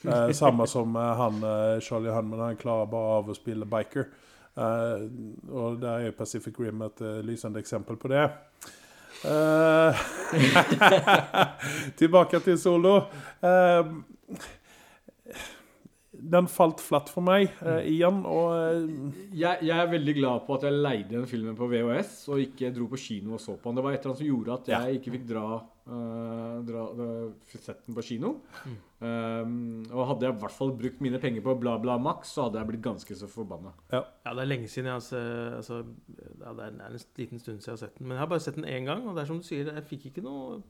Eh, samme som eh, han eh, Charlie Hunman, han klarer bare av å spille biker. Eh, og der er Pacific Rim et eh, lysende eksempel på det. Eh, tilbake til Solo. Eh, den falt flatt for meg uh, igjen, og uh, Jeg, jeg er veldig glad på at jeg leide den filmen på VHS og ikke dro på kino og så på den. Det var et eller annet som gjorde at jeg ikke fikk dra, uh, dra uh, sett den på kino. Um, og hadde jeg i hvert fall brukt mine penger på bla, bla, Max, så hadde jeg blitt ganske så forbanna. Ja, det er lenge siden jeg har sett altså, ja, Det er en liten stund siden jeg har sett den. Men jeg har bare sett den én gang, og det er som du sier, jeg fikk ikke noe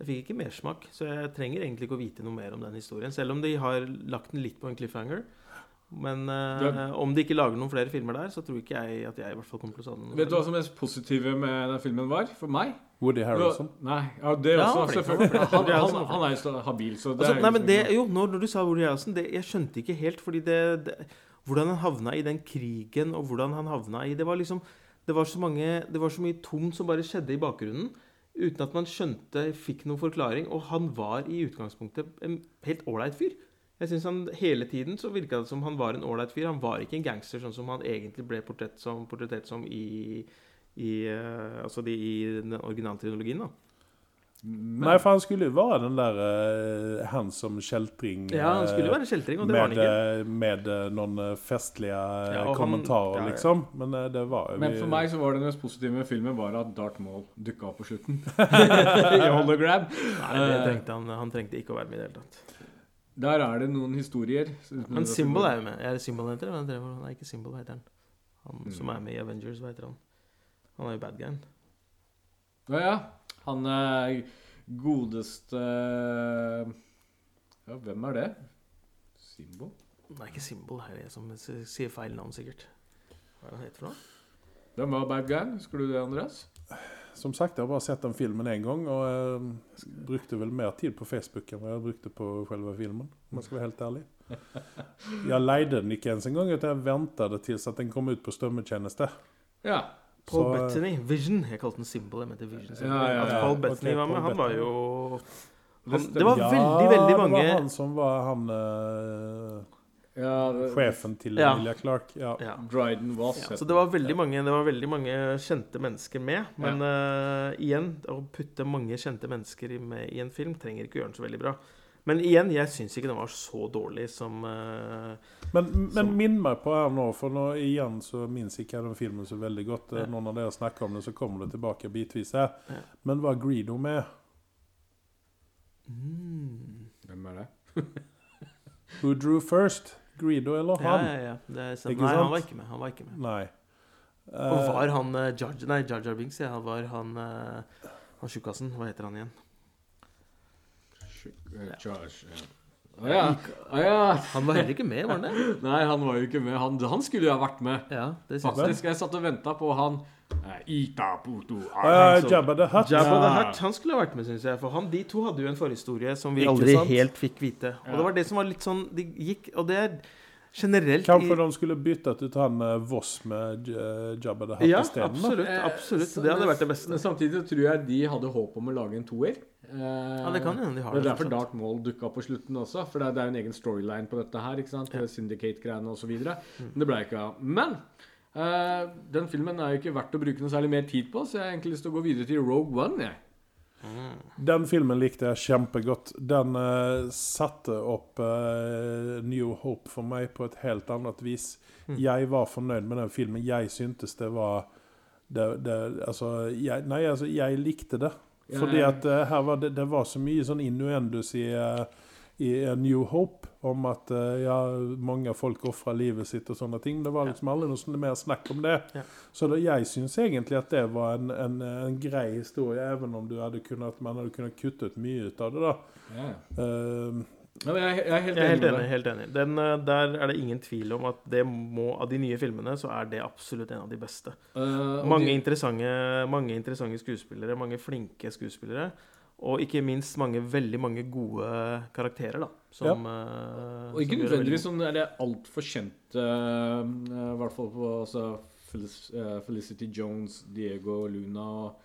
jeg fikk ikke mersmak, så jeg trenger egentlig ikke å vite noe mer om den historien. Selv om de har lagt den litt på en cliffhanger. Men uh, om de ikke lager noen flere filmer der, så tror ikke jeg at jeg i hvert fall kommer til å savne den. Vet du hva som mest positive med den filmen var? For meg? Woody Harrelson. Nei, ja, det Ja, også. han selvfølgelig. han. Han, han, han er jo så habil, så det Altså, er nei, men det, jo, når, når du sa Woody Harrelson det, Jeg skjønte ikke helt, fordi det, det Hvordan han havna i den krigen, og hvordan han havna i Det var liksom Det var så mange Det var så mye tomt som bare skjedde i bakgrunnen. Uten at man skjønte, fikk noen forklaring. Og han var i utgangspunktet en helt ålreit fyr. Jeg synes han Hele tiden så virka det som han var en ålreit fyr. Han var ikke en gangster, sånn som han egentlig ble portrett som, portrettert som i, i, eh, altså de, i den originaltrinologien. da Men- Nei, for han skulle jo være den der uh, han som kjeltring Ja, Han skulle jo eh, være kjeltring, og det var han med, ikke. eh, med uh, noen festlige Ja, kommentarer, han- ja, ja. liksom. Men uh, det var jo Men vi- for meg så var det mest positive med filmen var at Darth Maul dukka opp på slutten. I hologram. Nei, det trengte han, han trengte ikke å være med i det hele tatt. Der er det noen historier. Men Symbol er jo med. Er det Symbol heter det- Nei, ikke Symbol heter han. Han Mm. som er med i Avengers, hva heter han? Han er jo bad guyen. Ja, ja. Han eh, godeste Ja, hvem er det? Symbol? Nei, ikke Symbol. Det er jeg som sier feil navn, sikkert. Hva er det han heter for noe? Hvem var bad guy? Husker du det, Andreas? Som sagt, jeg har bare sett den filmen én gang, og jeg brukte vel mer tid på Facebook enn jeg brukte på selve filmen. Om jeg skal være helt ærlig. Jeg leide den ikke ens en gang, jeg ventet til at den kom ut på strømmetjeneste. Ja. Paul Så, Bettany. Vision. Jeg kalte den Symbol. Jeg mente Vision. Ja, ja, At. Paul Ok, Bettany var med, han var jo Det han. Det var ja, veldig, veldig mange Det var han som var han uh, Ja, det, Sjefen til Ja. Emilia Clark. Ja. Ja. Dryden Voss. Ja, så det var, mange, det var veldig mange kjente mennesker med. Men uh, igjen, å putte mange kjente mennesker med i en film trenger ikke gjøre den så veldig bra. Men igjen, jeg syns ikke den var så dårlig som uh, Men, men Som- minn meg på her nå, for nå igjen så minnes ikke jeg den filmen så veldig godt. Ja. Noen av dere snakker om det, så kommer det tilbake bitvis her. Ja. Men var Greedo med? mm, Hvem er det? Who drew first? Greedo eller han? ja, ja. Det er sant. Ikke Nei, sant? han var ikke med. Han var ikke med. Nei. Og Eh, var han uh, Jar Jar Binks, ja. Var han uh, Han tjukkasen. Hva heter han igjen? Eh, Charge. Ja. Å ja. Å ja. Han var heller ikke med, var han det? Nei, han var jo ikke med. Han, han skulle jo ha vært med. Ja, det synes. Faktisk. Jeg satt og venta på han eh, Ita Puto så- Jabba the Hutt. Jabba the Hutt han skulle ha vært med, syns jeg. For han, de to hadde jo en forhistorie som vi aldri sant? helt fikk vite. Og det var det som var litt sånn De gikk Og det er generelt Kanskje de skulle byttet ut han eh, Voss med Jabba the Hutt Ja, isteden? Ja, absolutt. Absolutt. Det hadde vært det Men beste. samtidig tror jeg de hadde håp om å lage en toer. Eh, Ja, det kan hende de har det det. er derfor. Dark Maul dukka på slutten også. For det er, det er en egen storyline på dette her. ikke sant? Ja. Syndicate-greiene osv. Mm. Men det ble ikke av. Men uh, den filmen er jo ikke verdt å bruke noe særlig mer tid på, så jeg har egentlig lyst til å gå videre til Rogue One. jeg. Den filmen likte jeg kjempegodt. Den uh, satte opp uh, New Hope for meg på et helt annet vis. Mm. Jeg var fornøyd med den filmen. Jeg syntes det var det, det, altså, jeg, Nei, altså, jeg likte det. Fordi at eh, her var det, det var så mye sånn innuendus i, eh, i eh, New Hope om at ja, mange folk ofra livet sitt og sånne ting. Det var liksom aldri noe sånn mer snakk om det. Ja. Så det, jeg syns egentlig at det var en, en, en grei historie, even om du hadde kunnet, man hadde kunnet kutte ut mye ut av det. da. Ja. Eh, Ja, jeg, jeg er helt Jeg er helt enig enig. helt enig. Den, eh, der er det ingen tvil om at det må, av de nye filmene så er det absolutt en av de beste. Uh, Mange de- interessante, mange interessante skuespillere, mange flinke skuespillere. Og ikke minst mange, veldig mange gode karakterer, da. Som, ja. Og ikke nødvendigvis sånn er det altfor kjente eh, I hvert fall på altså, eh, Felicity Jones, Diego Luna og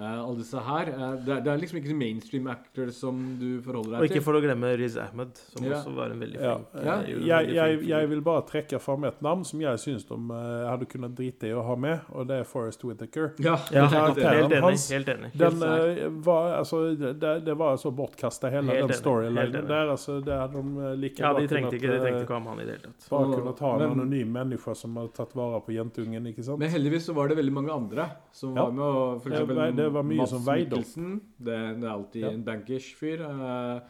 eh, alle disse her. Uh, det, er, det er liksom ikke mainstream actors som du forholder deg til. Og ikke for å glemme Riz Ahmed, som Ja. også var en veldig flink ja. ja. jeg, jeg, jeg vil bare trekke fram et navn som jeg syns de uh, hadde kunnet drite i å ha med, og det er Forest Whittaker. Ja, Ja, det helt, enig. hans. Helt enig. Den eh, var altså Det, det var så bortkasta, hele Helt den storylinen der. Altså, det hadde de eh, like Ja, de trengte kunnet, ikke, de trengte eh, ikke ha med han i det hele tatt. Bare kunne ta en anonym menneske som hadde tatt vare på jentungen, ikke sant? Men heldigvis så var det veldig mange andre som Ja. var med. Og for Det eksempel var- det var mye Mats som veide opp. Det, det er alltid Ja. en bankers fyr. eh,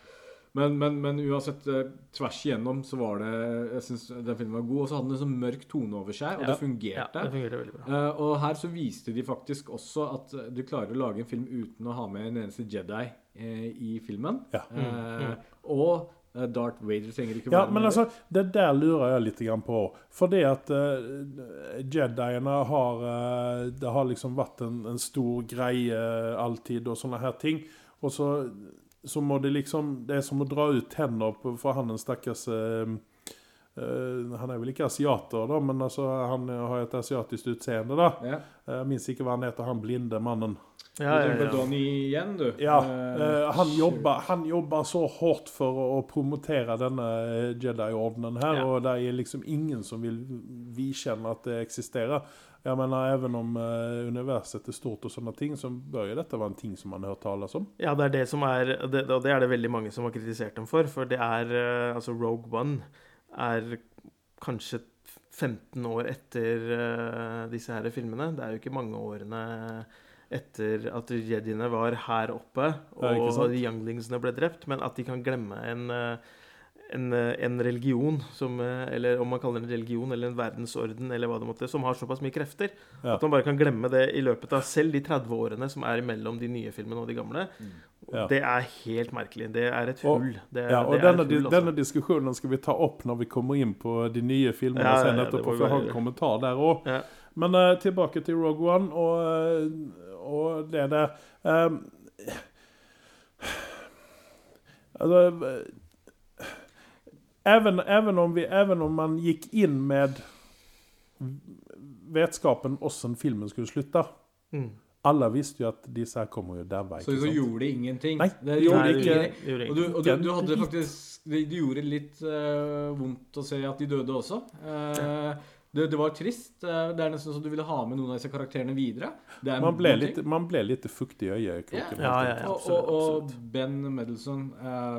Men, men, men uansett, eh, tvers igjennom så var det Jeg syns den filmen var god. Og så hadde den en sånn mørk tone over seg, og Ja. det Ja, det fungerte veldig bra. Eh, og her så viste de faktisk også at du klarer å lage en film uten å ha med en eneste Jedi i filmen. Ja. Mm, Mm, Og Darth Vader trenger ikke Ja, være men med. altså, det der lurer jeg litt på. Fordi at uh, Jediene har uh, Det har liksom vært en, en stor greie alltid, og sånne her ting. Og så, så må det liksom Det er som å dra ut tenner på, for han en stakkars uh, eh, Han er vel ikke asiater, da, men altså, han har et asiatisk utseende, da. ja. Jeg minnes ikke hva han heter, han blinde mannen. Ja, ja, ja. Donnie igjen, du. Ja, eh, han, jobber, han jobber så hardt for å, å promotere denne eh, Jedi-ordenen her, Ja. og det er liksom ingen som vil vidkjenne at det eksisterer. Jeg mener, Even om uh, universet er stort, og sånne ting, så bør jo dette være en ting som man har hørt tales om. Ja, det er det som er det, Og det er det veldig mange som har kritisert dem for. For det er uh, Altså, Rogue One er kanskje 15 år etter uh, disse her filmene. Det er jo ikke mange årene etter at jediene var her oppe og younglingsene ble drept, men at de kan glemme en eh, en, eh, en religion, som, eh, eller om man kaller det en religion eller en verdensorden, eller hva det måtte, som har såpass mye krefter. Ja. At man bare kan glemme det i løpet av selv de 30 årene som er imellom de nye filmene og de gamle. Ja. Det er helt merkelig. Det er et hull. Det, er- Ja, og denne, hull, altså. denne diskusjonen skal vi ta opp når vi kommer inn på de nye filmene Ja, ja, ja, etterpå, for jeg har en kommentar der òg. Men uh, tilbake til Rogue One og, eh, og det der um, Altså även, även, om vi, även om man gikk inn med vetskapen hvordan filmen skulle slutte, Mm. Alle visste jo at disse her kommer jo daue. Så du gjorde ingenting. Nei, det gjorde Nei, ikke gjorde Og du, og du, du hadde faktisk Det gjorde litt uh, vondt å se at de døde også. Eh, det, det var trist. Eh, det er nesten så du ville ha med noen av disse karakterene videre. Det er Man ble, litt, man ble litt fuktig i øyekroken. Ja, ja, ja. og, og, og. Ben Medelson eh,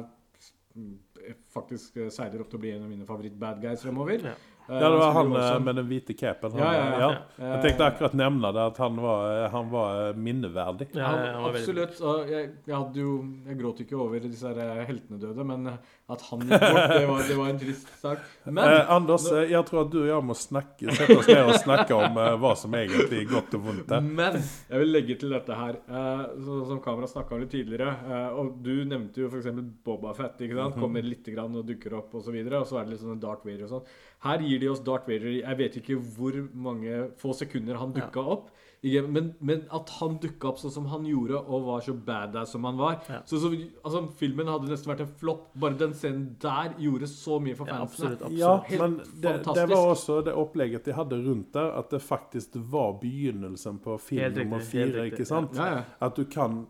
faktisk seiler opp til å bli en av mine favoritt-bad guys fremover. Ja. Eh, det var han eh, også- med den hvite capen. Han, Ja, ja, ja. Jeg tenkte akkurat nevne det, at han var, han var eh, minneverdig. Ja, Han, han var absolutt. Og jeg, jeg, hadde jo, jeg gråt ikke over disse her eh, heltene døde, men eh, at han gikk bort, det var, det var en trist sak. Men Eh, Anders, nå... jeg tror at du og jeg må snakke, sette oss ned og snakke om eh, hva som egentlig er godt og vondt her. Men jeg vil legge til dette her, eh, så, som Kamera snakka om litt tidligere. eh, og du nevnte jo f.eks. Boba Fett. ikke sant? Kommer litt grann og dukker opp, og så videre, og så er det litt sånn dark video og sånn. Her gir de oss Darth Vader Jeg vet ikke hvor mange få sekunder han dukka opp. Men, men at han dukka opp sånn som han gjorde, og var så badass som han var Ja. så, så, altså, Filmen hadde nesten vært en flopp. Bare den scenen der gjorde så mye for Ja, fansene. absolutt. absolutt. Ja, men det, det var også det opplegget de hadde rundt der, at det faktisk var begynnelsen på film nummer fire. riktig, ikke sant? Ja, ja. At du kan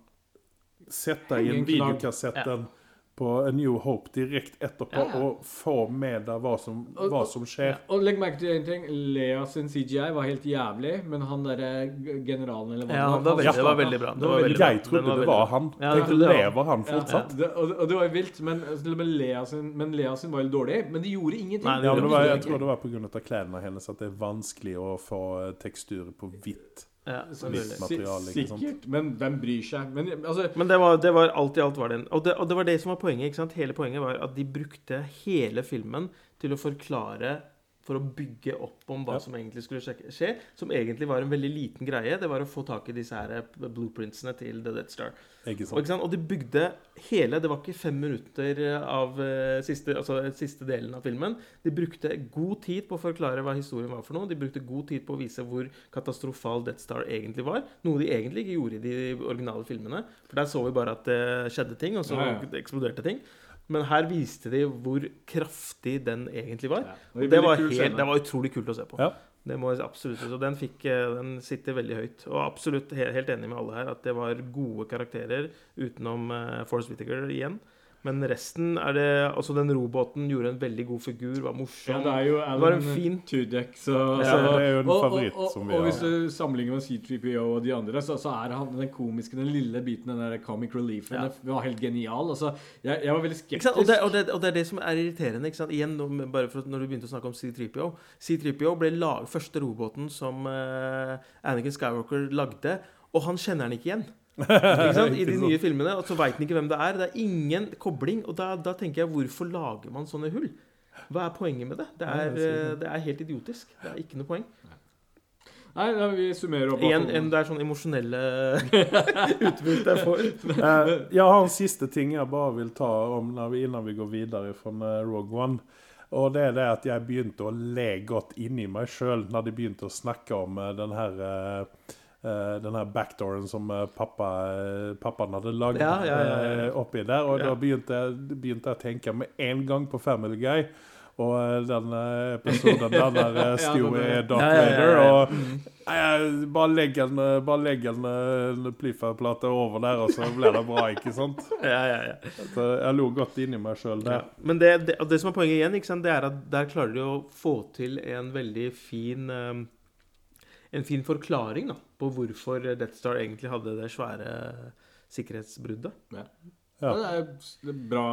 sette i Ingen en knagg. videokassetten på A New Hope direkte etterpå Ja, ja. og få med deg hva som, hva som skjer. Og legg merke til en ting. Lea sin CGI var helt jævlig, men han derre generalen eller hva Ja, det var det var veldig bra. Det var veldig bra. Jeg trodde var det var han. Ja, Tenkte, lever han Ja, fortsatt? det, og, og det var vilt, men men, Lea sin, men Lea sin var jo dårlig. Men de gjorde ingenting. Nei, det Ja, det var, jeg tror det var pga. klærne hennes at det er vanskelig å få teksturer tekstur på hvitt. Ja, Så materiale. Sikkert, men hvem bryr seg? Men altså Men det var, det var alt i alt var det en og det, og det var det som var poenget. ikke sant? Hele poenget var at de brukte hele filmen til å forklare For å bygge opp om hva Ja. som egentlig skulle skje. Som egentlig var en veldig liten greie. Det var å få tak i disse her blueprintsene til The Death Star. Ikke Og, ikke sant? og de bygde hele Det var ikke fem minutter av eh, siste, altså, siste delen av filmen. De brukte god tid på å forklare hva historien var for noe. De brukte god tid på å vise hvor katastrofal Death Star egentlig var. Noe de egentlig ikke gjorde i de originale filmene. For der så vi bare at det skjedde ting, og så Ja, ja. eksploderte ting. Men her viste de hvor kraftig den egentlig var. Ja, Og det var, helt, det var utrolig kult å se på. Ja. Det må jeg absolutt. Så den, fikk, eh, den sitter veldig høyt. Og absolutt he- helt enig med alle her at det var gode karakterer utenom uh, Force Whittaker igjen. Men resten er det Altså, den robåten gjorde en veldig god figur, var morsom. Ja, det er jo var en Alan fin- Tudek, så, Ja, så det er jo en favoritt og, og, som vi har. og hvis du sammenligner med C3PO og de andre, så, så er han den komiske, den lille biten, den der comic reliefen, Ja. den var helt genial. Altså, jeg, jeg var veldig skeptisk. Og, det, og, det, og det er det som er irriterende. Ikke sant? Igjen, bare for at når du begynte å snakke om C3PO C3PO ble lag, første robåten som uh, Anakin Skywalker lagde, og han kjenner den ikke igjen. Ikke sant? I de nye filmene. Og så veit han ikke hvem det er. Det er ingen kobling. Og da, da tenker jeg, hvorfor lager man sånne hull? Hva er poenget med det? Det er, eh, det er helt idiotisk. Det er ikke noe poeng. Nei, nei vi summerer opp. En, en, det er sånn emosjonelle utbytte jeg får. Eh, jeg har en siste ting jeg bare vil ta om når vi, innan vi går videre fra Rogue One. Og det er det at jeg begynte å le godt inni meg sjøl når de begynte å snakke om eh, den her eh, den her backdooren som eh, pappa, eh, pappaen hadde lagd Ja, ja, ja, eh, oppi der. Og da begynte jeg, begynte jeg å tenke med en gang på Family Guy. Og eh, den eh, episoden der der eh, Stewie er- Darth ja, Vader. Og jeg, bare legg en, bare legg en, en Plifa-plate over der, og så blir det bra, ikke sant? Ja, ja, ja. Så jeg lo godt inni meg sjøl der. Men det, det, det som er poenget igjen, sant, det er at der klarer de å få til en veldig fin um, En fin forklaring da, på hvorfor Death Star egentlig hadde det svære sikkerhetsbruddet. Ja. Ja. Det er bra,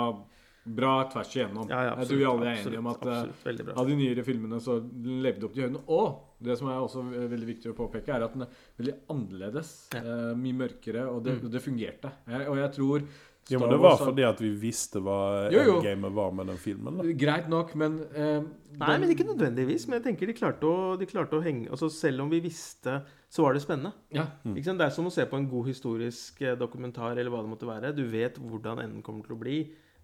bra tvers igjennom. Ja, ja, jeg tror vi alle er enige om at eh, absolutt, av de nyere filmene så levde det opp til høyden. Og det som er også veldig viktig å påpeke, er at den er veldig annerledes. Ja. eh, mye mørkere, og det, Mm. det fungerte. Jeg, og jeg tror Jo, men det var Wars fordi at vi visste hva Jo, jo. endgamet var med den filmen. da. Greit nok, men eh, Nei, den- men ikke nødvendigvis. Men jeg tenker de klarte å, de klarte å henge altså Selv om vi visste, så var det spennende. Ja. Ikke sant? Det er som å se på en god historisk eh, dokumentar eller hva det måtte være. Du vet hvordan enden kommer til å bli,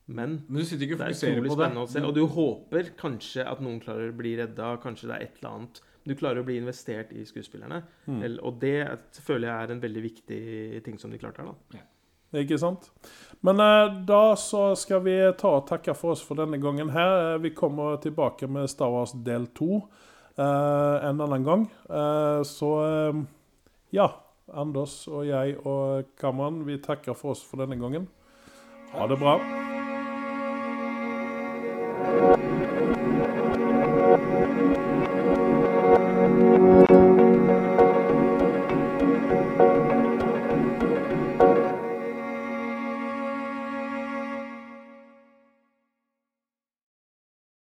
men Men du sitter ikke og det er fokuserer utrolig på det. spennende å se. Og du håper kanskje at noen klarer å bli redda, kanskje det er et eller annet. Du klarer å bli investert i skuespillerne. Mm. Eller- Og det føler jeg er en veldig viktig ting som de klarte her. da. Ikke sant? Men eh, da så skal vi ta og takke for oss for denne gangen her. Eh, Vi kommer tilbake med Star Wars del to eh, en annen gang. Eh, så eh, ja. Anders og jeg og Kamran, vi takker for oss for denne gangen. Ha det bra.